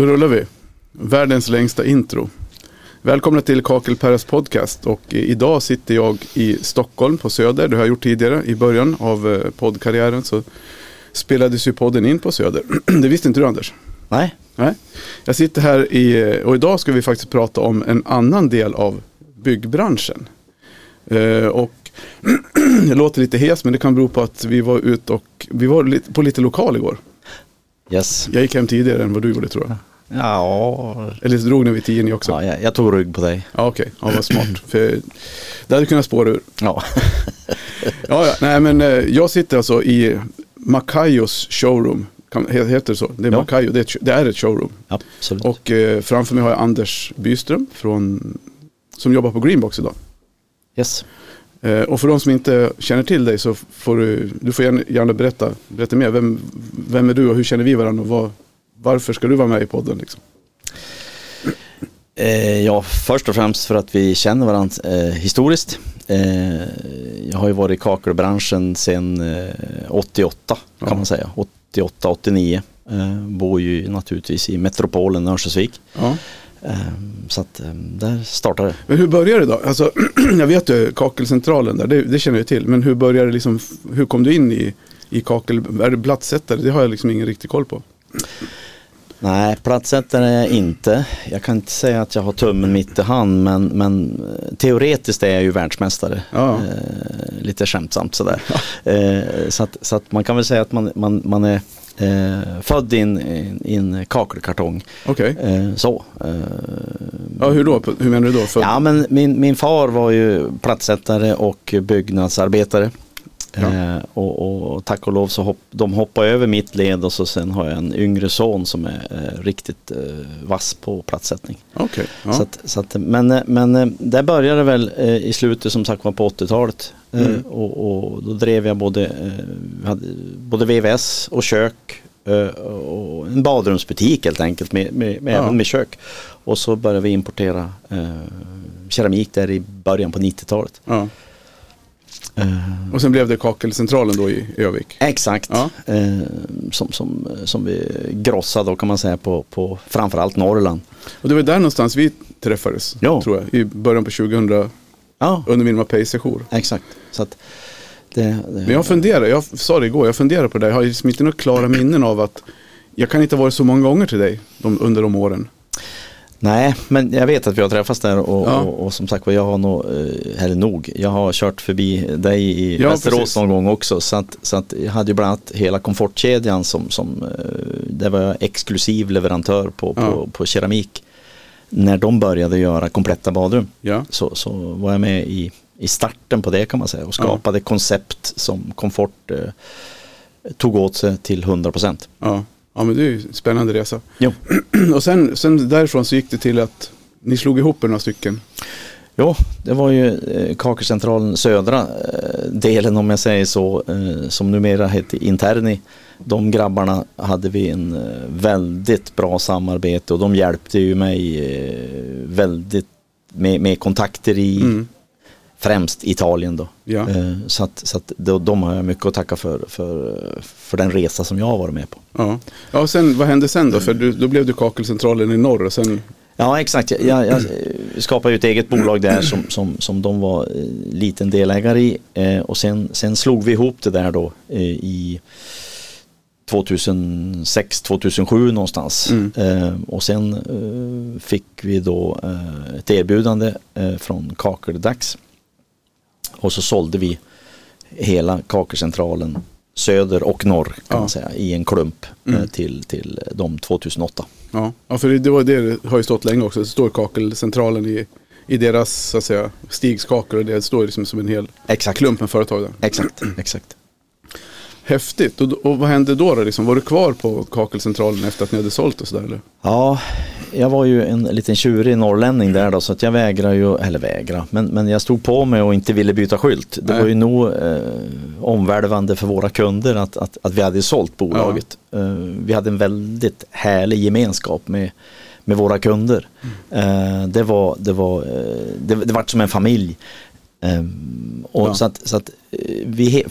Då rullar vi. Världens längsta intro. Välkomna till Kakelperras podcast och idag sitter jag i Stockholm på Söder. Det har jag gjort tidigare i början av eh, poddkarriären så spelades ju podden in på Söder. Det visste inte du Anders? Nej. Nej. Jag sitter här i, och idag ska vi faktiskt prata om en annan del av byggbranschen. Eh, och det låter lite hes men det kan bero på att vi var ute och vi var på lite lokal igår. Yes. Jag gick hem tidigare än vad du gjorde tror jag. Ja, Eller så drog ni vid tio ni också? ja jag, jag tog rygg på dig. Ja okej, ja, vad smart. För det hade kunnat spåra ur. Ja. Ja, ja, nej men eh, jag sitter alltså i Macayos showroom. Kan, heter det så? Det är Ja. Macayo, det är, ett, det är ett showroom. Absolut. Och eh, framför mig har jag Anders Byström från, som jobbar på Greenbox idag. yes. Eh, och för de som inte känner till dig så får du, du får gärna, gärna berätta, berätta mer. Vem, vem är du och hur känner vi varandra och vad, varför ska du vara med i podden? Liksom? Eh, ja, först och främst för att vi känner varandra eh, historiskt. Eh, jag har ju varit i kakelbranschen sedan eh, 88 kan Ja. man säga. 88, 89. Eh, bor ju naturligtvis i metropolen Örnsköldsvik. Ja. Eh, så att eh, där startade det. Men hur började det då? Alltså, jag vet ju kakelcentralen där, det, det känner jag till. Men hur började det liksom, hur kom du in i, i kakel, är det plattsättare? Det har jag liksom ingen riktig koll på. Nej, plattsättare är jag inte. Jag kan inte säga att jag har tummen mitt i hand men, men eh, teoretiskt är jag ju världsmästare. Ja. Eh, lite skämtsamt sådär. Eh, så att, så att man kan väl säga att man, man, man är eh, född i en, i en kakelkartong. Okej, Eh, så. Eh, ja, hur då? Hur menar du då? För, Ja men min, min far var ju plattsättare och byggnadsarbetare. Ja. Eh, och, och tack och lov så hopp, de hoppade över mitt led och så sen har jag en yngre son som är eh, riktigt eh, vass på plattsättning. Okej, ja. Så att, så att, men, eh, men eh, där började det väl i slutet som sagt var på 80-talet. Eh, Mm. och, och då drev jag både, hade, både VVS och kök och en badrumsbutik helt enkelt med, med, med, Ja. även med kök. Och så började vi importera keramik där i början på 90-talet. Eh, Och sen blev det kakelcentralen då i Övik. Exakt, Ja. eh, som, som, som vi grossade då kan man säga på, på framförallt Norrland. Och det var där någonstans vi träffades, Ja. tror jag. I början på 2000, Ja, under min Mapei-session. exakt. Så att det, det, Men jag funderar, jag sa det igår, jag funderar på det. Jag har liksom inte några klara minnen av att jag kan inte ha varit så många gånger till dig de, under de åren. Nej, men jag vet att vi har träffats där och, Ja. och, och som sagt jag har nog, eh, eller nog, jag har kört förbi dig i Ja, Västerås precis. någon gång också. Så att, så att jag hade ju bland annat hela komfortkedjan som, som eh, där var jag exklusiv leverantör på, på, Ja. på keramik. När de började göra kompletta badrum så, så var jag med i, i starten på det kan man säga och skapade koncept som komfort eh, tog åt sig till 100%. ja. Ja men det är ju en spännande resa. Jo. Och sen, sen därifrån så gick det till att ni slog ihop er några stycken. Jo, det var ju eh, Kakelcentralen södra eh, delen om jag säger så, eh, som numera heter Interni. De grabbarna hade vi en väldigt bra samarbete och de hjälpte ju mig väldigt med, med kontakter i Mm. Främst Italien då. Ja. Eh, så att, så att då, de har jag mycket att tacka för, för, för den resa som jag har varit med på. Ja, ja och sen, vad hände sen då? För du, då blev du kakelcentralen i norr och sen, Ja exakt, jag, jag, skapade ju ett eget bolag där som, som, som de var eh, liten delägare i eh, och sen, sen slog vi ihop det där då i 2006-2007 någonstans. Mm. Eh, och sen eh, fick vi då eh, ett erbjudande från Kakeldags. Och så sålde vi hela Kakelcentralen söder och norr kan Ja. man säga i en klump eh, Mm. till, till dem 2008. ja, ja för det, var det, har ju stått länge också. Det står kakelcentralen i, i deras, så att säga, Stigs kakel och det står liksom som en hel Exakt. klump med företag där. Exakt, exakt. Häftigt. Och, och vad hände då? då liksom? Var du kvar på kakelcentralen efter att ni hade sålt och sådär eller? Ja, jag var ju en liten tjurig norrlänning där då så att jag vägrar ju, eller vägra, men, men jag stod på mig och inte ville byta skylt. Det Nej. var ju nog eh, omvälvande för våra kunder att, att, att vi hade sålt bolaget. Eh, vi hade en väldigt härlig gemenskap med, med våra kunder. Eh, det var, det var, eh, det, det var som en familj. Eh, och Ja. så att, så att eh, vi he,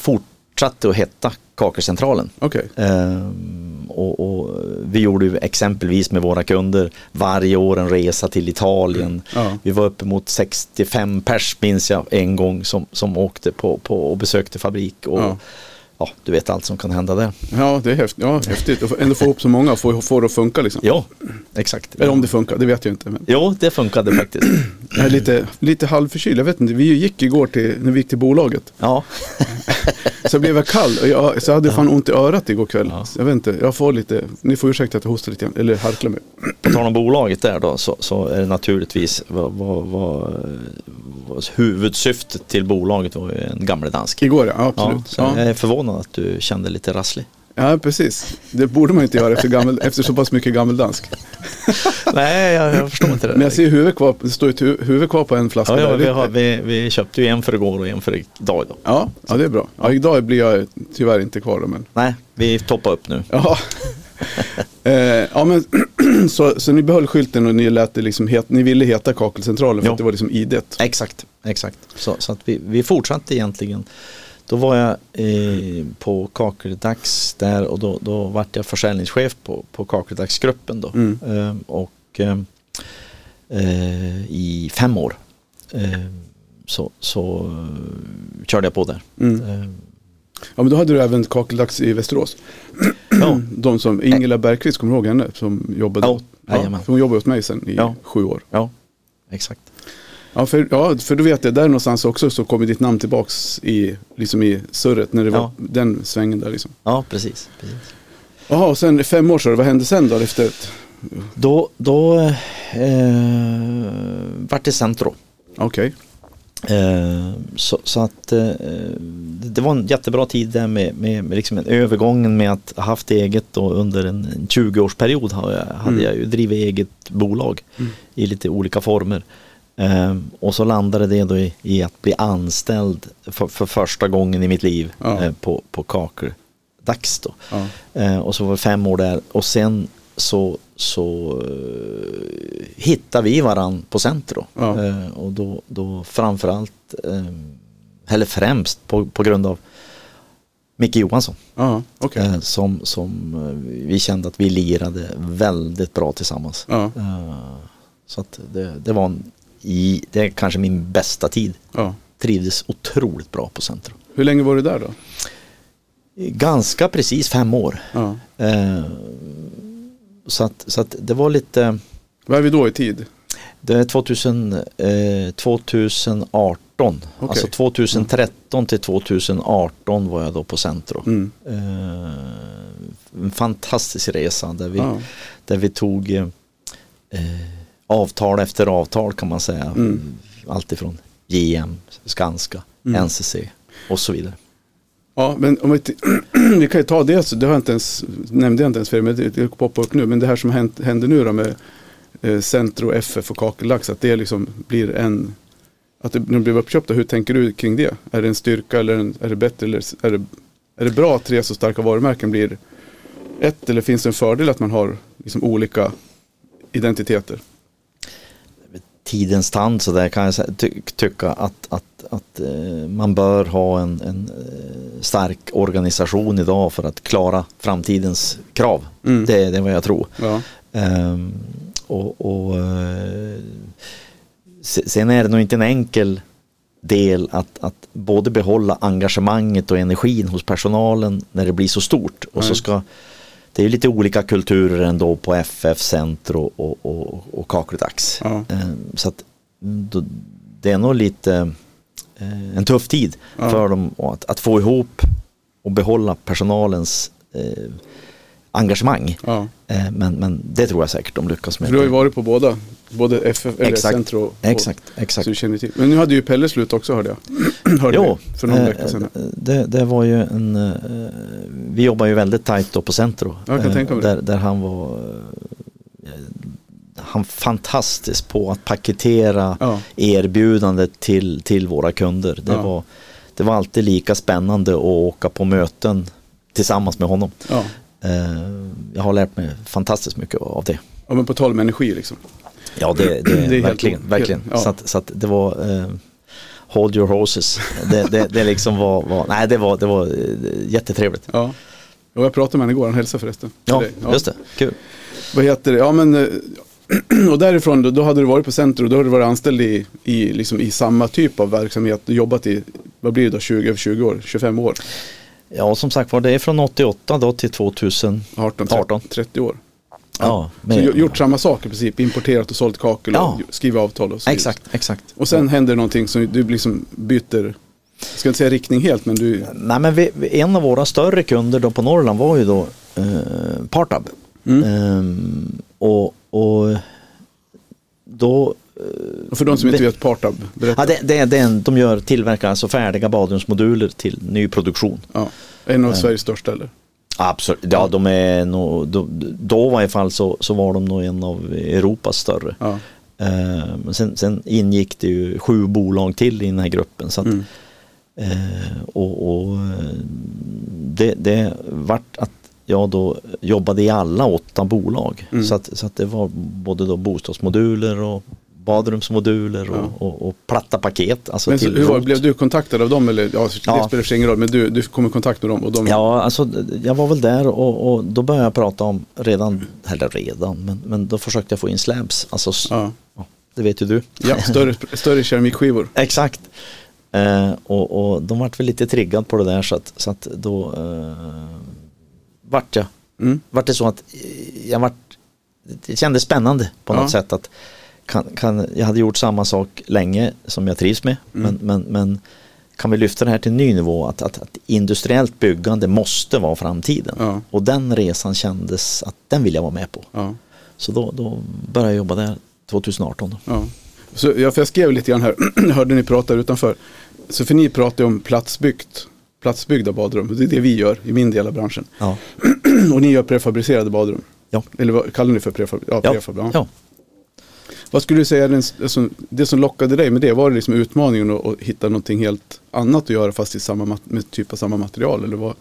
fortsatte att heta Kakelcentralen. Okej. Ehm, och, och vi gjorde ju exempelvis med våra kunder varje år en resa till Italien. Ja. Vi var uppe mot 65 pers minns jag en gång som, som åkte på, på och besökte fabrik. Och, Ja. Ja. du vet allt som kan hända där. Ja, det är häftigt. Ja, häftigt. Och ändå få ihop så många och få, få det att funka liksom. Ja, exakt. Eller om det funkar, det vet jag inte. Men Jo, det funkade faktiskt. jag är lite, lite halvförkyld. Jag vet inte, vi gick igår till, när vi gick till bolaget. Ja, Så jag blev jag kall och jag, så jag hade fan ont i örat igår kväll. Ja. Jag vet inte, jag får lite, ni får ursäkta att jag hostar lite grann, eller harklar mig. på tal om bolaget där då så, så är det naturligtvis vad, vad, vad huvudsyftet till bolaget var ju en gamle dansk. Igår ja, Ja, absolut. så Ja, Jag är förvånad att du kände lite rasslig. ja. precis. Det borde man inte göra efter, gammel, efter så pass mycket gammeldansk. Nej, jag, jag förstår inte det. Men jag ser huvudet kvar, det står ett hu- huvud kvar på en flaska. ja, ja, vi, har, vi, vi köpte ju en för igår och en för idag. Då. ja, ja, det är bra. Ja, idag blir jag tyvärr inte kvar då, men Nej, vi toppar upp nu. Ja. Eh, ja men så, så ni behöll skylten och ni lät det liksom het, ni ville heta Kakelcentralen för Ja. att det var liksom idet. Exakt, exakt. Så, så att vi, vi fortsatte egentligen. Då var jag eh, på Kakeldags där och då, då vart jag försäljningschef på, på Kakeldagsgruppen då. Mm. Eh, och eh, eh, i fem år eh, så, så körde jag på där. Mm. Ja men då hade du även Kakeldags i Västerås. ja, De som, Ingela Bergqvist, kommer du ihåg henne? Som jobbade, Ja, jajamän. hon jobbade åt mig sen i Ja. sju år. ja, exakt. Ja för, ja, för du vet det, där någonstans också så kommer ditt namn tillbaks i, liksom i surret när det var Ja. den svängen där liksom. Ja, precis. precis. Jaha, och sen fem år så, vad hände sen då efter ett, Då, då eh, vart det Centro. okej. Eh, så, så att eh, det var en jättebra tid där med, med, med liksom en övergången med att ha haft eget och under en, en 20-årsperiod har jag, hade Mm. jag ju drivit eget bolag Mm. i lite olika former. Eh, och så landade det då i, i att bli anställd för, för första gången i mitt liv Ja. eh, på, på Kakeldags då. Ja. Eh, och så var det fem år där och sen så, så eh, hittade vi varann på Centro. Ja. Eh, och då, då framförallt, eh, eller främst på, på grund av Micke Johansson. Ja, okej. Eh, som, som eh, vi kände att vi lirade väldigt bra tillsammans. Ja, Eh, så att det, det var en, i, det är kanske min bästa tid. ja. Trivdes otroligt bra på Centro. Hur länge var du där då? Ganska precis fem år. Ja. Eh, så, att, så att det var lite, Vad är vi då i tid? det är 2000, eh, 2018, alltså 2013 till 2018 var jag då på Centro. Mm. Eh, en fantastisk resa där vi, Ja. där vi tog eh, eh, avtal efter avtal kan man säga. Mm. Allt ifrån JM, Skanska, Mm. NCC och så vidare. Ja, men om vi, vi kan ju ta det, så det har jag inte ens, nämnde jag inte ens för er, men det, det poppar upp nu. Men det här som hänt, händer nu då med eh, Centro, FF och Kakellax, att det liksom blir en, att det, när det blir uppköpta, hur tänker du kring det? Är det en styrka eller en, är det bättre eller är det, är det bra att tre så starka varumärken blir ett eller finns det en fördel att man har liksom olika identiteter? tidens tand så där kan jag ty tycka att, att, att eh, man bör ha en, en stark organisation idag för att klara framtidens krav. Mm. Det, det är vad jag tror. Ja, Ehm, och, och, eh, se- sen är det nog inte en enkel del att, att både behålla engagemanget och energin hos personalen när det blir så stort. Och så ska, det är lite olika kulturer ändå på FF, Centro och, och, och Kakeldags. ja, Ehm, Så att då, det är nog lite en tuff tid Ja. för dem att, att få ihop och behålla personalens eh, engagemang. ja. Eh, men, men det tror jag säkert de lyckas med. För du har ju varit på båda, både FF eller Exakt. Centro och, Exakt, Så exakt. du känner till. Men nu hade ju Pelle slut också hörde jag. hörde Jo, vi för någon eh, vecka sedan. det, det var ju en, eh, vi jobbar ju väldigt tajt då på Centro. Ja, jag kan eh, tänka mig där, där han var eh, han fantastisk på att paketera Ja, erbjudandet till, till våra kunder. Det, Ja. var, det var alltid lika spännande att åka på möten tillsammans med honom. ja. Eh, Jag har lärt mig fantastiskt mycket av det. ja, men på tal om energi liksom. Ja, det, det, Det är helt verkligen. o- verkligen. helt- ja. Så, att, så att det var eh, Hold your horses. Det, det, det liksom var, var nej det var, det var eh, jättetrevligt. Ja. Och jag pratade med honom igår, han hälsade förresten. Ja, dig. just det. Kul. Vad heter det? Ja men eh, och därifrån då, då hade du varit på Centro och då hade du varit anställd i, i, liksom, i samma typ av verksamhet. Du jobbat i, vad blir det då, 20, över 20 år, 25 år, Ja, som sagt var, det är från 88 då till 2000. 18, 30, 18. 30 år. Ja, Så med- gj- gjort samma sak i princip, importerat och sålt kakel och Ja. skrivit avtal och så. Exakt, exakt. Och sen händer det någonting som du liksom byter, jag ska inte säga riktning helt men du, Nej, men vi- en av våra större kunder då på Norrland var ju då eh, Partab. Mm. Ehm, och, och då och för de som inte vet Partab, berätta. Ja, det, det, det en, de gör, tillverkar alltså färdiga badrumsmoduler till ny produktion. Ja, en av Sveriges största eller? Absolut, ja de är nog, då, då i fall så, så var de nog en av Europas större. Ja. Eh, men sen, sen ingick det ju sju bolag till i den här gruppen. Så att, Mm. eh, och, och eh, det, det vart att jag då jobbade i alla åtta bolag. Mm. Så, att, så att det var både då bostadsmoduler och badrumsmoduler och, Ja. och, och platta paket. Alltså Men så, hur var, blev du kontaktad av dem eller? Ja, det Ja. spelar ingen roll, men du, du kom i kontakt med dem och de, Ja, alltså jag var väl där och, och då började jag prata om redan, eller redan, men, men då försökte jag få in slabs. Alltså, ja, det vet ju du. ja större, större keramikskivor. Exakt. Eh, och, och de vart väl lite triggad på det där så att, så att då eh, vart jag, Mm. vart det så att eh, jag vart, det kändes spännande på något Ja. sätt att kan, kan, jag hade gjort samma sak länge som jag trivs med Mm. men, men, men kan vi lyfta det här till en ny nivå att, att, att industriellt byggande måste vara framtiden Ja. och den resan kändes att den vill jag vara med på Ja. så då, då började jag jobba där 2018 då. Ja. Så, ja, för jag skrev lite grann här, jag hörde ni prata utanför. Så för ni pratar ju om platsbyggt, platsbyggda badrum. Det är det vi gör i min del av branschen. Ja. Och ni gör prefabricerade badrum. Ja. Eller vad kallar ni för prefab? Ja, Ja. prefab, ja. ja. Vad skulle du säga är den, alltså, det som lockade dig med det? Var det liksom utmaningen att, att hitta någonting helt annat att göra fast i samma, med typ av samma material? Eller vad,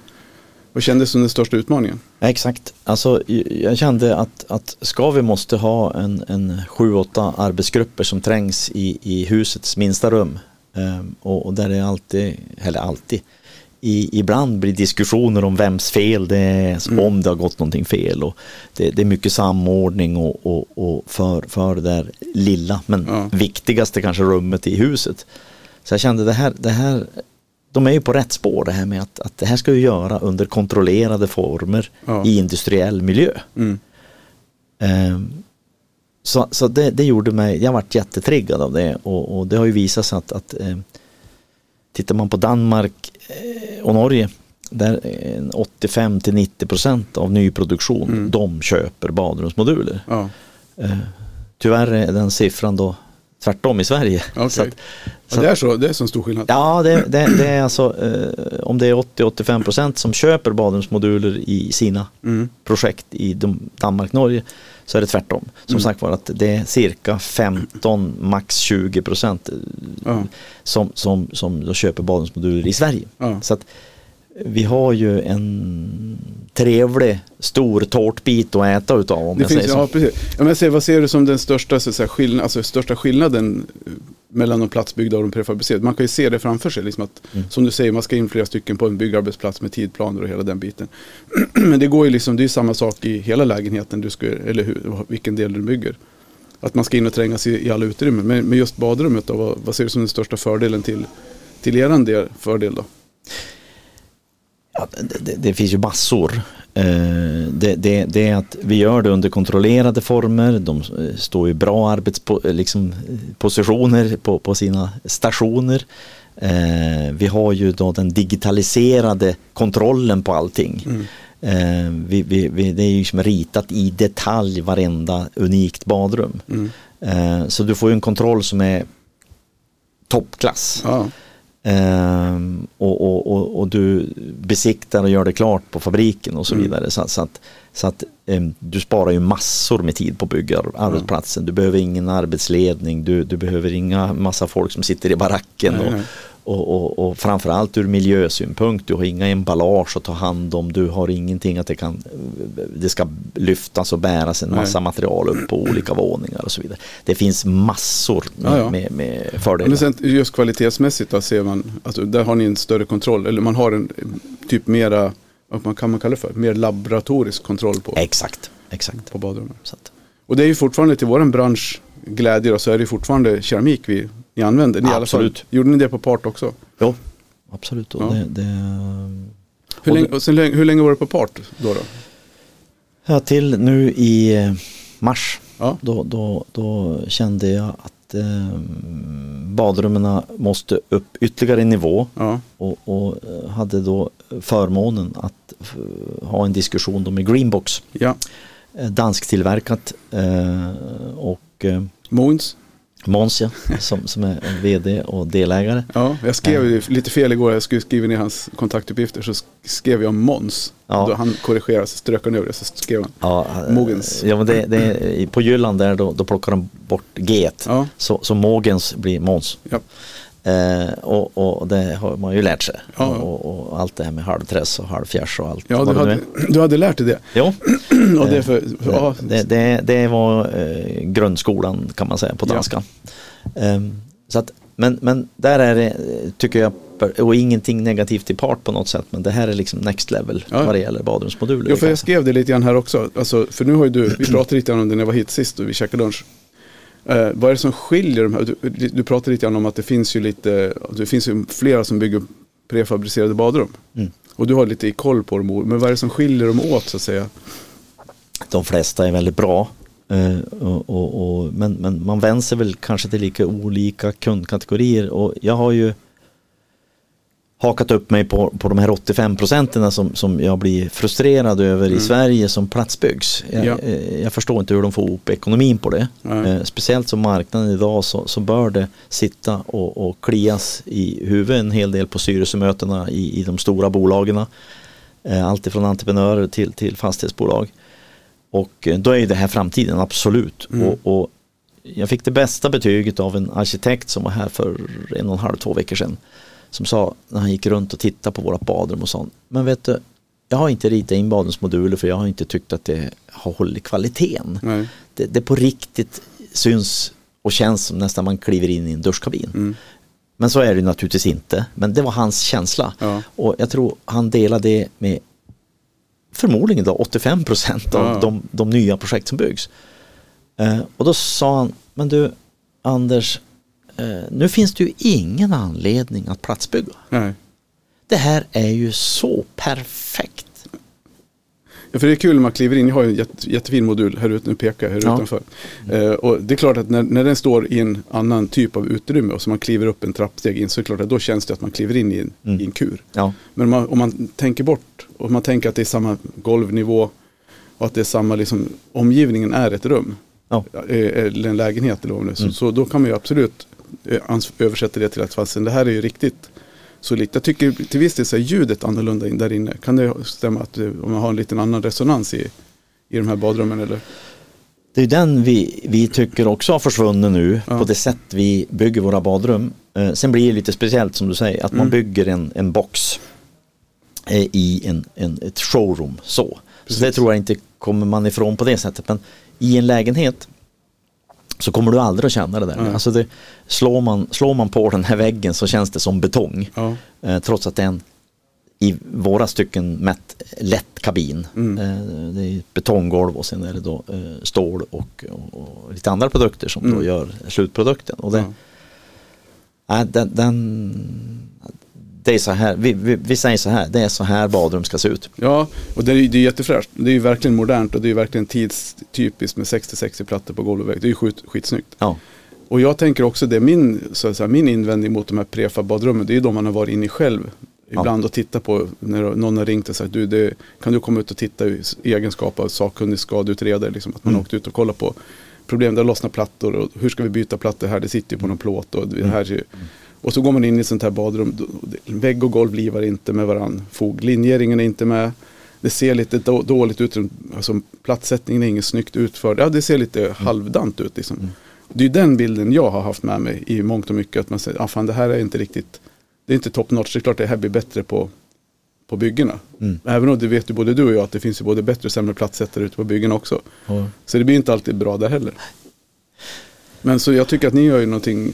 vad kändes som den största utmaningen? Exakt, alltså jag kände att, att ska vi måste ha en, en sju, åtta arbetsgrupper som trängs i, i husets minsta rum ehm, och, och där det alltid, eller alltid, i, ibland blir diskussioner om vems fel det är, Mm. om det har gått någonting fel och det, det är mycket samordning och, och, och för, för det där lilla men Ja. viktigaste kanske rummet i huset. Så jag kände det här, det här de är ju på rätt spår det här med att, att det här ska vi göra under kontrollerade former Ja. i industriell miljö. Mm. Ehm, så så det, det gjorde mig, jag vart jättetriggad av det och, och det har ju visat sig att, att eh, tittar man på Danmark eh, och Norge där är 85 till 90 procent av nyproduktion Mm. de köper badrumsmoduler. Ja, Eh, tyvärr är den siffran då tvärtom i Sverige. Okej. Så att, så det är så, det är så stor skillnad. Ja, det, det, det är alltså eh, om det är 80-85 procent som köper badrumsmoduler i sina Mm. projekt i Danmark, Norge så är det tvärtom. Som Mm. sagt var att det är cirka 15, max 20 procent eh, som, som, som köper badrumsmoduler i Sverige. Så att vi har ju en trevlig stor tårtbit att äta utav om Det jag finns, säger så. ja, precis. Ja, men säg, vad ser du som den största, så säga, skillnad, alltså, största skillnaden eh, mellan de platsbyggda och de prefabricerade? Man kan ju se det framför sig. Liksom att, Mm. Som du säger, man ska in flera stycken på en byggarbetsplats med tidplaner och hela den biten. Men det går ju liksom, det är samma sak i hela lägenheten, du ska, eller hur, vilken del du bygger. Att man ska in och trängas i, i alla utrymmen. Men, men just badrummet då, vad, vad ser du som den största fördelen till, till eran del, fördel då? Ja, det, det, finns ju massor. Eh, det, det, det är att vi gör det under kontrollerade former. De eh, står i bra arbetspositioner liksom, eh, positioner på, på sina stationer. Vi har ju då den digitaliserade kontrollen på allting. Mm. Vi, vi, vi, det är ju som ritat i detalj varenda unikt badrum. Mm. Så du får ju en kontroll som är toppklass. Ja, Ehm, och, och, och, och du besiktar och gör det klart på fabriken och så Mm. vidare. Så, så att, så att ehm, du sparar ju massor med tid på att bygga arbetsplatsen. Du behöver ingen arbetsledning, du, du behöver inga massa folk som sitter i baracken. Nej, och. Och, och, och framförallt ur miljösynpunkt, du har inga emballage att ta hand om, du har ingenting att det kan det ska lyftas och bäras en Nej. massa material upp på olika våningar och så vidare. Det finns massor med, Ja, ja. med, med fördelar. Men sen just kvalitetsmässigt då ser man, alltså, där har ni en större kontroll, eller man har en typ mera vad man kan man kalla det för, mer laboratorisk kontroll på, Exakt, exakt. på att, Och det är ju fortfarande till våran bransch glädje då, så är det fortfarande keramik vi, ni använder. Ni i. Absolut. Gjorde ni det på part också? jo, absolut. Och Ja. det, det, Hur, länge, och sen, länge- hur länge var det på part då? då? ja, till nu i eh, mars, Ja. då, då, då kände jag att eh, badrummen måste upp ytterligare en nivå. Ja, och, och eh, hade då förmånen att ha en diskussion då med Greenbox, ja. eh, dansktillverkat eh, och eh, Måns? Måns ja, som, som är vd och delägare. Ja, jag skrev ju lite fel igår. Jag skulle skriva ner hans kontaktuppgifter. Så skrev jag Måns. Ja. Då han korrigerade så strök han över det. Så skrev han. Ja, eh, Mogens. Ja, men det, det, är- på Jylland där då, då plockar de bort G Ja, så, så Mogens blir Måns. ja. Eh, och, och det har man ju lärt sig. Ja. Och, och allt det här med halvträss och halvfjärs och allt. ja du, hade, du hade lärt dig det. Jo, Och det, för, ja, Det, det, det var eh, grundskolan kan man säga på Ja. danska. Ehm, så att, men, men där är det, eh, tycker jag, och ingenting negativt till part på något sätt, men det här är liksom next level Ja. vad det gäller badrumsmoduler. Jo, för jag skrev det lite grann här också. Alltså, för nu har ju du, vi pratade lite grann om det när jag var hit sist och vi käkade lunch. Eh, vad är det som skiljer de här? Du, du pratade lite grann om att det finns ju lite, det finns ju flera som bygger prefabricerade badrum. Mm. Och du har lite koll på dem. Men vad är det som skiljer dem åt så att säga? De flesta är väldigt bra. eh, och, och, och, men, men man vänder sig väl kanske till lika olika kundkategorier och jag har ju hakat upp mig på, på de här 85 procenten som, som jag blir frustrerad över i Sverige som platsbyggs. Jag, Ja. eh, jag förstår inte hur de får ihop ekonomin på det. Eh, speciellt som marknaden idag så, så bör det sitta och, och klias i huvudet en hel del på styrelsemötena i, i de stora bolagen. Eh, allt ifrån entreprenörer till, till fastighetsbolag. Och eh, då är det här framtiden, absolut. Mm. Och, och jag fick det bästa betyget av en arkitekt som var här för en och en halv, två veckor sedan. Som sa, när han gick runt och tittade på våra badrum och sa, men vet du, jag har inte ritat in badrumsmoduler för jag har inte tyckt att det har hållit kvaliteten. Det, det på riktigt syns och känns som nästan man kliver in i en duschkabin. Mm. Men så är det naturligtvis inte. Men det var hans känsla. Ja. Och jag tror han delade det med förmodligen då 85 procent av Ja. de, de nya projekt som byggs. Eh, och då sa han, men du Anders, nu finns det ju ingen anledning att platsbygga. Nej. Det här är ju så perfekt. Ja, för det är kul när man kliver in. Jag har en jätte, jättefin modul här ute, nu pekar här Ja. utanför. Eh, och det är klart att när, när den står i en annan typ av utrymme och så man kliver upp en trappsteg in så är det klart att då känns det att man kliver in i en, Mm. i en kur. Ja, Men om man, om man tänker bort, om man tänker att det är samma golvnivå och att det är samma, liksom, omgivningen är ett rum. Ja. eh, Eller en lägenhet eller vad det är. Så, Mm. så då kan man ju absolut eh, översätta det till att fastän det här är ju riktigt solitt. Jag tycker till viss del så är ljudet annorlunda in där inne. Kan det stämma att eh, om man har en liten annan resonans i, i de här badrummen eller? Det är den vi, vi tycker också har försvunnit nu Ja. på det sätt vi bygger våra badrum. Eh, sen blir det lite speciellt som du säger att man Mm. bygger en, en box eh, i en, en, ett showroom så. Precis. Så det tror jag inte kommer man ifrån på det sättet. Men i en lägenhet så kommer du aldrig att känna det där. Alltså det, slår, man, slår man på den här väggen så känns det som betong. Ja, Eh, trots att det är en i våra stycken mätt lätt kabin. Mm. Eh, det är betonggolv och sen är det då eh, stål och, och, och lite andra produkter som då Mm. gör slutprodukten. Och det, ja. den, den, det är så här, vi, vi, vi säger så här, det är så här badrum ska se ut. ja och det är, ju- det är jättefräscht. Det är ju verkligen modernt och det är ju verkligen tidstypiskt med 60-60 plattor på golv och vägg. Det är ju skit, skitsnyggt. Ja, Och jag tänker också det, min, så säga, min invändning mot de här prefab-badrummen, det är ju de man har varit inne i själv. Ibland och titta på när någon har ringt och sagt, du, det, kan du komma ut och titta i egenskap av sakkunnig skadeutredare, liksom, att man Mm. åkt ut och kollat på problem, där lossnar plattor och hur ska vi byta plattor här, det sitter ju på någon plåt och det här är, och så går man in i ett sånt här badrum, vägg och golv livar inte med varann, foglinjeringen är inte med, det ser lite då, dåligt ut, alltså platssättningen är inget snyggt utförd, ja det ser lite halvdant ut liksom. Det är den bilden jag har haft med mig i mångt och mycket. Att man säger, ah, fan det här är inte riktigt, det är inte top notch. Det är klart det här blir bättre på, på byggena. Mm. Även om det vet ju både du och jag att det finns ju både bättre och sämre platssättare ute på byggena också. Så det blir inte alltid bra där heller. Men så jag tycker att ni gör ju någonting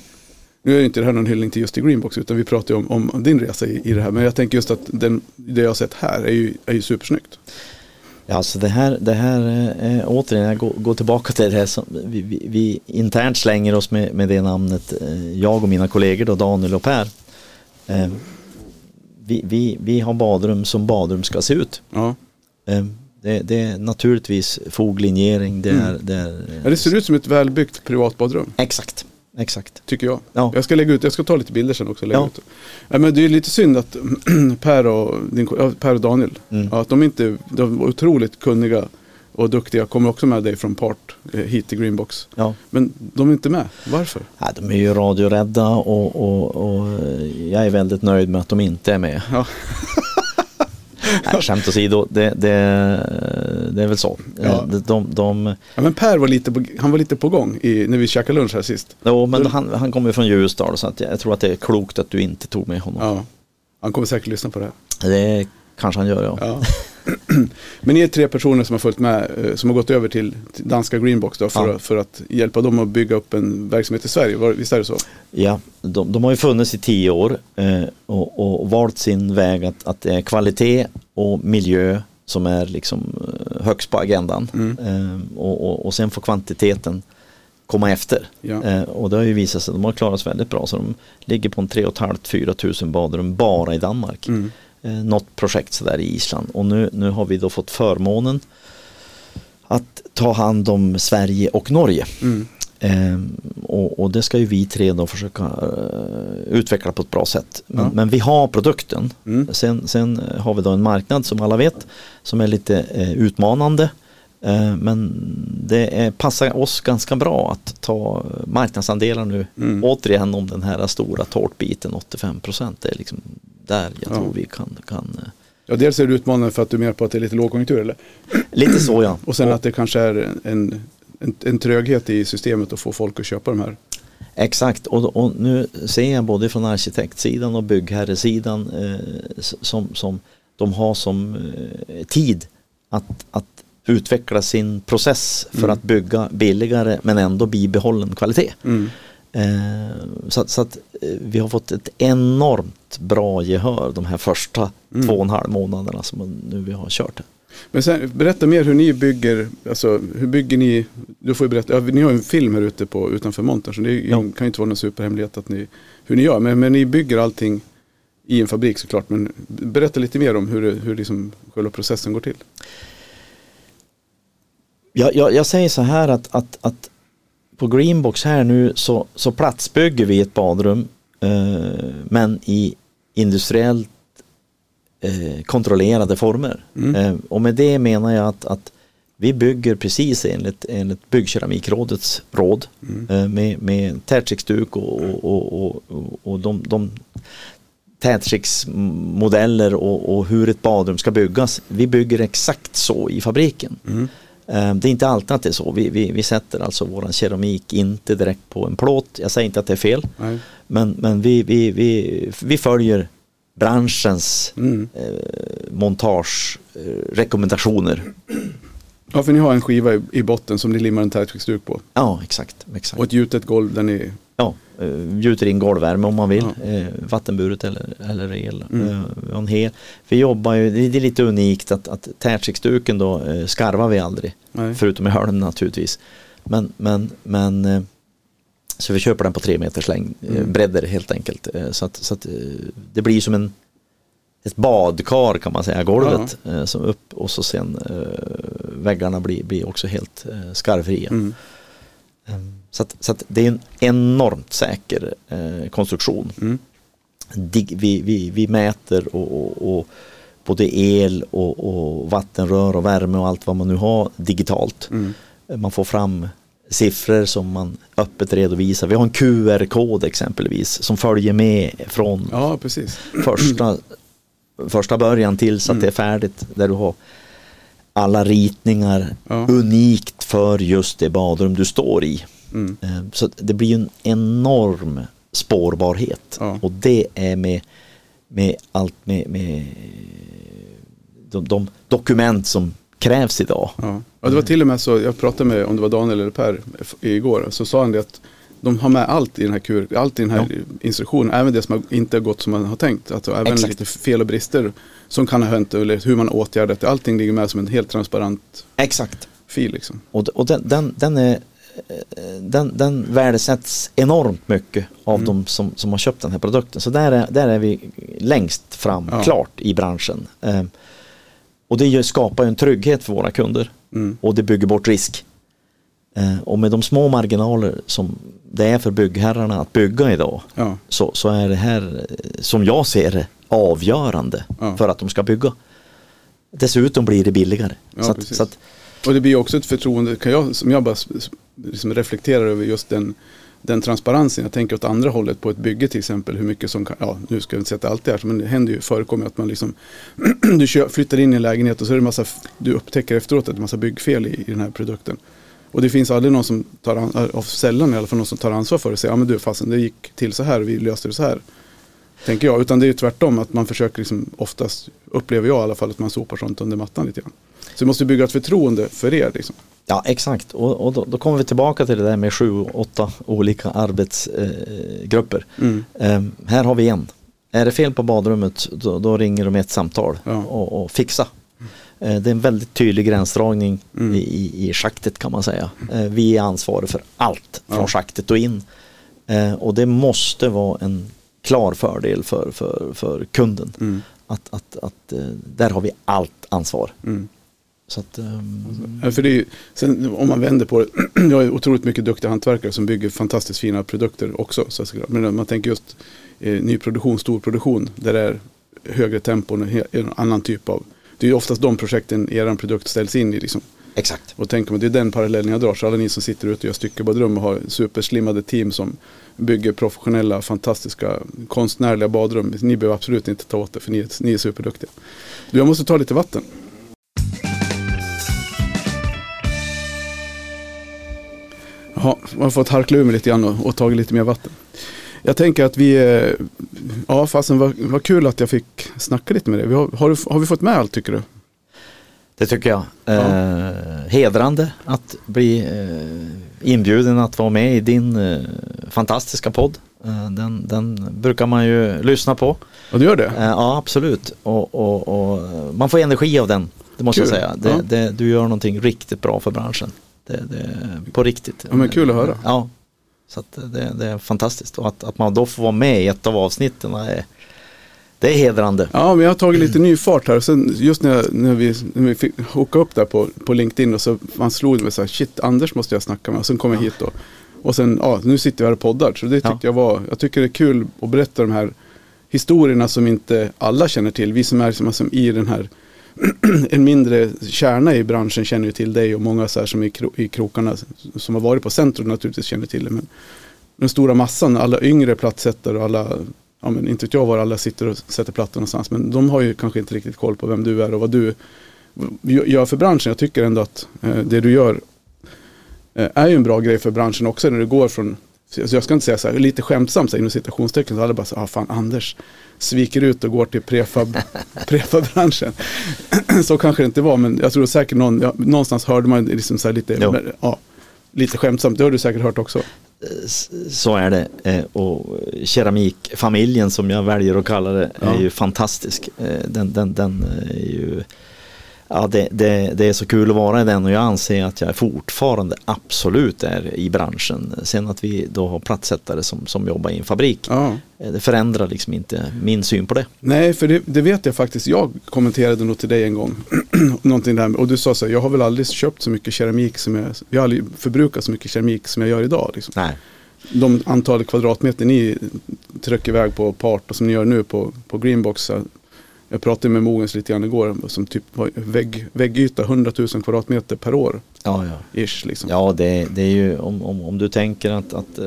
nu är inte det här någon hyllning till just till Greenbox utan vi pratar ju om, om din resa i, i det här. Men jag tänker just att den, det jag har sett här är ju, är ju supersnyggt. Ja, alltså det här, det här eh, återigen, jag går, går tillbaka till det här som vi, vi, vi internt slänger oss med, med det namnet, eh, jag och mina kollegor då, Daniel och Per. Eh, vi, vi, vi har badrum som badrum ska se ut. Ja. Det, det är naturligtvis foglinjering, det är, det är Ja, det ser ut som ett välbyggt privatbadrum. Exakt, exakt. Tycker jag. Ja. Jag ska lägga ut, jag ska ta lite bilder sen också. Lägga Ja. ut. Ja, men det är lite synd att Per och, din, per och Daniel, Mm. att de inte, de var otroligt kunniga och duktiga, kommer också med dig från part eh, hit till Greenbox. Ja. Men de är inte med, varför? Ja, de är ju radiorädda och, och, och jag är väldigt nöjd med att de inte är med. Ja. Nej, skämt åsido, det, det, det är väl så. Ja. Eh, De, de, de, Ja, men Per var lite på, han var lite på gång i, när vi käkade lunch här sist. jo, men han, han kommer från Ljusdal så att jag tror att det är klokt att du inte tog med honom. Ja. Han kommer säkert lyssna på det här. Det kanske han gör ja. Ja. Men ni är tre personer som har följt med, eh, som har gått över till, till danska Greenbox då, för, Ja. att, för att hjälpa dem att bygga upp en verksamhet i Sverige. Visst är det så? Ja, de, de har ju funnits i tio år eh, och, och valt sin väg att, att det är kvalitet och miljö som är liksom eh, högst på agendan. Mm. Eh, och, och, och sen får kvantiteten komma efter. Ja. Eh, och det har ju visat sig att de har klarat sig väldigt bra så de ligger på en 3 500-4 tusen badrum bara i Danmark. Mm. Eh, något projekt sådär i Island och nu, nu har vi då fått förmånen att ta hand om Sverige och Norge. Mm. Ehm, och, och det ska ju vi tre då försöka eh, utveckla på ett bra sätt. Men, Ja. men vi har produkten. Mm. Sen, sen har vi då en marknad som alla vet som är lite eh, utmanande. Eh, men det är, passar oss ganska bra att ta marknadsandelar nu. Mm. Återigen om den här stora tårtbiten 85% det är liksom där jag Ja. tror vi kan, kan eh, Ja, dels är det utmanande för att du mer på att det är lite lågkonjunktur eller? lite så ja. Och sen att det kanske är en, en, en tröghet i systemet att få folk att köpa de här. Exakt och, och nu ser jag både från arkitektsidan och byggherresidan eh, som, som de har som eh, tid att, att utveckla sin process för Mm. att bygga billigare men ändå bibehållen kvalitet. Mm. Eh, så, att- så att eh, vi har fått ett enormt bra gehör de här första Mm. två och en halv månaderna som nu vi har kört. Men sen, berätta mer hur ni bygger, alltså hur bygger ni, du får berätta, ja, ni har en film här ute på, utanför montern så det Ja. kan ju inte vara någon superhemlighet att ni, hur ni gör, men, men ni bygger allting i en fabrik såklart, men berätta lite mer om hur, hur liksom själva processen går till. Jag, jag, jag säger så här att, att, att på Greenbox här nu så, så platsbygger vi ett badrum eh, men i industriellt eh, kontrollerade former. Mm. Eh, och med det menar jag att, att vi bygger precis enligt, enligt Byggkeramikrådets råd Mm. eh, med, med tätskiksduk och, och, och, och, och de, de tätskiksmodeller och, och hur ett badrum ska byggas. Vi bygger exakt så i fabriken. Mm. Eh, Det är inte alltid att det är så. Vi, vi, vi sätter alltså våran keramik inte direkt på en plåt. Jag säger inte att det är fel. Nej. Men, men vi, vi, vi, vi följer branschens Mm. eh, montagerekommendationer. Ja, för ni har en skiva i, i botten som ni limmar en tätskiksduk på. ja, exakt. exakt. Och ett gjutet golv där ni, Ja, eh, gjuter in golvvärme om man vill. Ja. Eh, vattenburet eller, eller el. Mm. Eh, vi, hel, jobbar ju, det är lite unikt att, att tätskiksduken då eh, skarvar vi aldrig. nej. Förutom i hölm naturligtvis. Men, men, men eh, så vi köper den på tre meters längd, eh, Mm. bredder helt enkelt. Eh, Så att, så att eh, det blir som en ett badkar kan man säga, golvet eh, som upp och så sen eh, väggarna blir, blir också helt eh, skarvfria. Mm. Så, att, så att det är en enormt säker eh, konstruktion. Mm. Vi, vi, vi mäter och, och, och både el och, och vattenrör och värme och allt vad man nu har digitalt. Mm. Man får fram siffror som man öppet redovisar. Vi har en QR-kod exempelvis som följer med från Ja, första, första början tills att Mm. det är färdigt. Där du har alla ritningar Ja. unikt för just det badrum du står i. Mm. Eh, Så det blir ju en enorm spårbarhet Ja. och det är med, med allt med, med de, de dokument som krävs idag. Ja. ja, det var till och med så, jag pratade med, om det var Daniel eller Per igår, så sa han det att de har med allt i den här, kur, allt i den här instruktionen, även det som inte har gått som man har tänkt. Alltså även Exakt. lite fel och brister som kan ha hänt eller hur man åtgärdat det. Allting ligger med som en helt transparent Exakt. fil. Liksom. Och, och den, den, den, är, den, den värdesätts enormt mycket av Mm. de som, som har köpt den här produkten. Så där är, där är vi längst fram, Ja. klart, i branschen. Eh, och det skapar en trygghet för våra kunder Mm. och det bygger bort risk. Eh, och med de små marginaler som det är för byggherrarna att bygga idag Ja. så, så är det här, eh, som jag ser det, avgörande Ja. för att de ska bygga. Dessutom blir det billigare. Så att, så att, Och det blir också ett förtroende, kan jag, som jag bara liksom reflekterar över just den, den transparensen. Jag tänker åt andra hållet på ett bygge till exempel. Hur mycket som kan, ja nu ska jag inte säga att det alltid är så, men det händer ju, förekommer att man liksom, du flyttar in i en lägenhet och så är det massa, du upptäcker efteråt att det är massa byggfel i, i den här produkten. Och det finns aldrig någon som tar, an, äh, av sällan i alla fall någon som tar ansvar för det och säger, ja men du fasen det gick till så här, vi löste det så här. Tänker jag, utan det är ju tvärtom att man försöker liksom, oftast, upplever jag i alla fall, att man sopar sånt under mattan lite grann. Så vi måste bygga ett förtroende för er liksom. Ja exakt och, och då, då kommer vi tillbaka till det där med sju, åtta olika arbetsgrupper. Mm. Ehm, här har vi en. Är det fel på badrummet då, då ringer de ett samtal Ja. och, och fixa. Eh, det är en väldigt tydlig gränsdragning Mm. i, i, i schaktet kan man säga. Eh, vi är ansvariga för allt från Ja. schaktet och in. Eh, och det måste vara en klar fördel för, för, för kunden. Mm. Att, att, att eh, där har vi allt ansvar. Mm. Så att, Ja, för det är ju, sen om man vänder på det, jag har otroligt mycket duktiga hantverkare som bygger fantastiskt fina produkter också. Så men man tänker just eh, nyproduktion, storproduktion, där det är högre tempon och en annan typ av, det är ju oftast de projekten er produkt ställs in i. Liksom. exakt. Och tänker man, det är den parallellen jag drar, så alla ni som sitter ute och gör styckebadrum och har superslimmade team som bygger professionella, fantastiska, konstnärliga badrum. Ni behöver absolut inte ta åt det, för ni är, ni är superduktiga. Du, jag måste ta lite vatten. Ja, jag har fått harkla ur mig lite grann och, och tagit lite mer vatten. Jag tänker att vi, eh, ja fasen vad, vad kul att jag fick snacka lite med dig. Har, har, du, har vi fått med allt tycker du? Det tycker jag. Eh, hedrande att bli eh, inbjuden att vara med i din eh, fantastiska podd. Eh, den, den brukar man ju lyssna på. Ja, du gör det? Eh, ja, absolut. Och, och, och man får energi av den. Det måste Kul. jag säga. Det, Ja. det, du gör någonting riktigt bra för branschen. Det, det, på riktigt. Ja, men kul att höra. Ja, så det, det är fantastiskt. Och att, att man då får vara med i ett av avsnitten är, det är hedrande. Ja, men jag har tagit lite ny fart här. Sen just när, jag, när vi, när vi fick hooka upp där på, på LinkedIn och så man slog det mig så här, shit, Anders måste jag snacka med. Och sen kom jag hit då. Och sen, ja, nu sitter vi här och poddar. Så det tyckte Ja. jag var, jag tycker det är kul att berätta de här historierna som inte alla känner till. Vi som är som, som i den här, en mindre kärna i branschen känner ju till dig och många så här som är i, kro, i krokarna som har varit på centrum naturligtvis känner till det. Men den stora massan, alla yngre plattsättare och alla, ja men inte vet jag var alla sitter och sätter plattor någonstans. Men de har ju kanske inte riktigt koll på vem du är och vad du gör för branschen. Jag tycker ändå att eh, det du gör eh, är ju en bra grej för branschen också när du går från så jag ska inte säga så här, lite skämtsamt så här, inom citationstecken, så alla bara så ah fan Anders sviker ut och går till prefab, prefabbranschen. så kanske det inte var, men jag tror säkert någon, ja, någonstans hörde man liksom så här lite, Jo. ja, lite skämtsamt, det har du säkert hört också. S- Så är det. Eh, Och keramikfamiljen som jag väljer att kalla det är Ja. ju fantastisk. Eh, Den, den, den är ju Ja, det, det, det är så kul att vara i den och jag anser att jag fortfarande absolut är i branschen. Sen att vi då har plattsättare som, som jobbar i en fabrik. Ja. eh, Det förändrar liksom inte min syn på det. Nej, för det, det vet jag faktiskt. Jag kommenterade nog till dig en gång. Någonting där, och du sa så här, jag har väl aldrig köpt så mycket keramik som jag, jag har aldrig förbrukat så mycket keramik som jag gör idag. Liksom. Nej. De antalet kvadratmeter ni trycker iväg på part och som ni gör nu på, på Greenbox. Jag pratade med Mogens lite grann igår som typ var vägg, väggyta 100 000 kvadratmeter per år. Ja, ja. Ish, liksom. Ja, det, det är ju om, om, om du tänker att, att eh,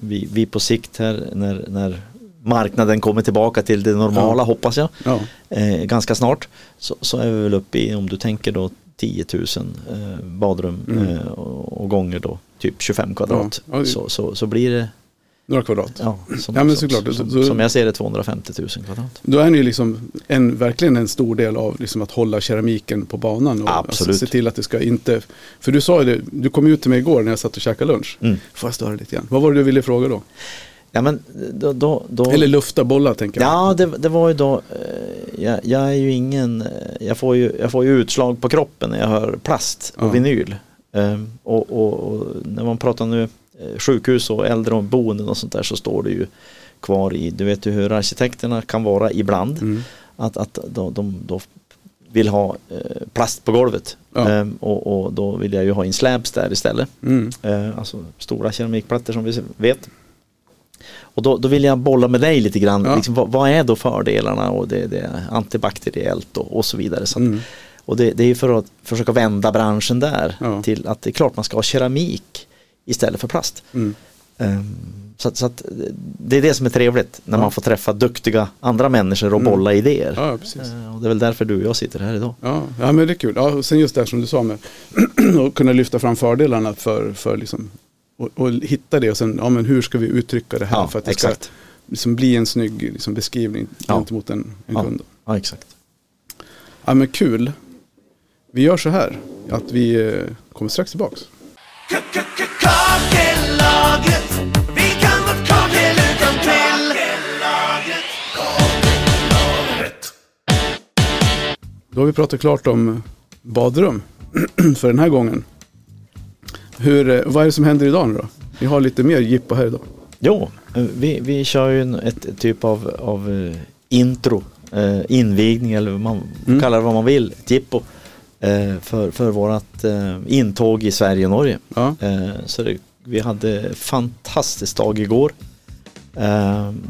vi, vi på sikt här när, när marknaden kommer tillbaka till det normala Ja. hoppas jag Ja. eh, ganska snart så, så är vi väl uppe i om du tänker då 10 000 eh, badrum Mm. eh, och, och gånger då typ 25 kvadrat Ja, så, så, så blir det Några kvadrat. Ja, som, Ja, men som, såklart. Som, som jag ser det 250 000 kvadrat. Då är ni liksom en, verkligen en stor del av liksom att hålla keramiken på banan. Och Absolut. Alltså, se till att det ska inte... För du sa ju det, du kom ut till mig igår när jag satt och käkade lunch. Mm. Får jag störa lite grann? Vad var det du ville fråga då? Ja, men då, då, då, Eller lufta bollar tänker jag. Ja, det, det var ju då, eh, jag, jag är ju ingen, eh, jag får ju, jag får ju utslag på kroppen när jag hör plast och Ja. vinyl. Ehm, och, och, och när man pratar nu sjukhus och äldreboenden och sånt där så står det ju kvar i, du vet ju hur arkitekterna kan vara ibland. Mm. Att, att de, de, de vill ha eh, plast på golvet. Ja. Ehm, och, och då vill jag ju ha in slabs där istället. Mm. Eh, alltså stora keramikplattor som vi vet. Och då, då vill jag bolla med dig lite grann, Ja. liksom, vad, vad är då fördelarna och det, det är antibakteriellt och, och så vidare. Så att, Mm. Och det, det är ju för att försöka vända branschen där Ja. till att det är klart man ska ha keramik istället för plast. Mm. Ehm, så att, så att det är det som är trevligt när Ja. man får träffa duktiga andra människor och Mm. bolla idéer. Ja, precis. Eh, och det är väl därför du och jag sitter här idag. Ja, ja, men det är kul. Ja, och sen just det här som du sa med att kunna lyfta fram fördelarna för, för liksom, och, och hitta det och sen, ja men hur ska vi uttrycka det här Ja, för att det exakt. ska liksom bli en snygg liksom, beskrivning Ja. gentemot en, en Ja. kund. Ja, exakt. Ja men kul. Vi gör så här att vi eh, kommer strax tillbaks. Kakellaget, vi kan vårt kakel utan till. Kakellaget, kakellaget. Då har vi pratat klart om badrum för den här gången. Hur, eh, vad är det som händer idag nu då? Vi har lite mer jippo här idag. Jo, eh, vi, vi kör ju en, ett typ av, av eh, intro, eh, invigning eller vad man Mm. kallar det vad man vill, ett jippo. Eh, för, för vårat eh, intåg i Sverige och Norge. Ja, Eh, så det, vi hade fantastisk dag igår.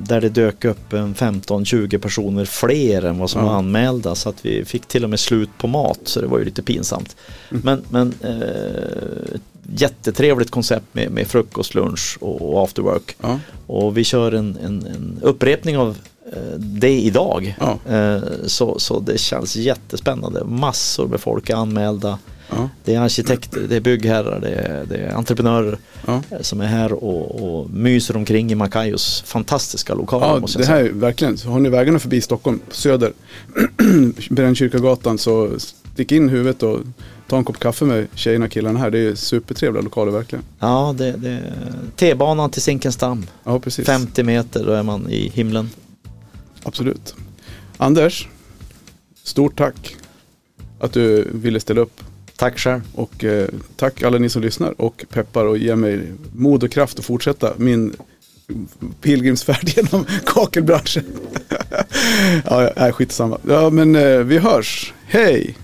Där det dök upp en 15-20 personer fler än vad som Ja. var anmälda så att vi fick till och med slut på mat så det var ju lite pinsamt. Mm. Men, men jättetrevligt koncept med, med frukost, lunch och, och after work. ja, Och vi kör en, en, en upprepning av det idag. Ja. Eh, Så, så det känns jättespännande. Massor med folk är anmälda. ja, Det är arkitekter, det är byggherrar, det är, det är entreprenörer ja. eh, som är här och, och myser omkring i Macayos fantastiska lokaler. Ja, måste jag det säga. här är verkligen. Så har ni vägarna förbi Stockholm, söder, Brännkyrkagatan, så stick in huvudet och ta en kopp kaffe med tjejerna och killarna här. Det är supertrevliga lokaler verkligen. Ja, det, det T-banan till Zinkensdamm. Ja, precis. 50 meter, då är man i himlen. Absolut. Anders, stort tack att du ville ställa upp. Tack själv. Och eh, tack alla ni som lyssnar och peppar och ger mig mod och kraft att fortsätta min pilgrimsfärd genom kakelbranschen. ja, skitsamma. Ja, men eh, vi hörs. Hej!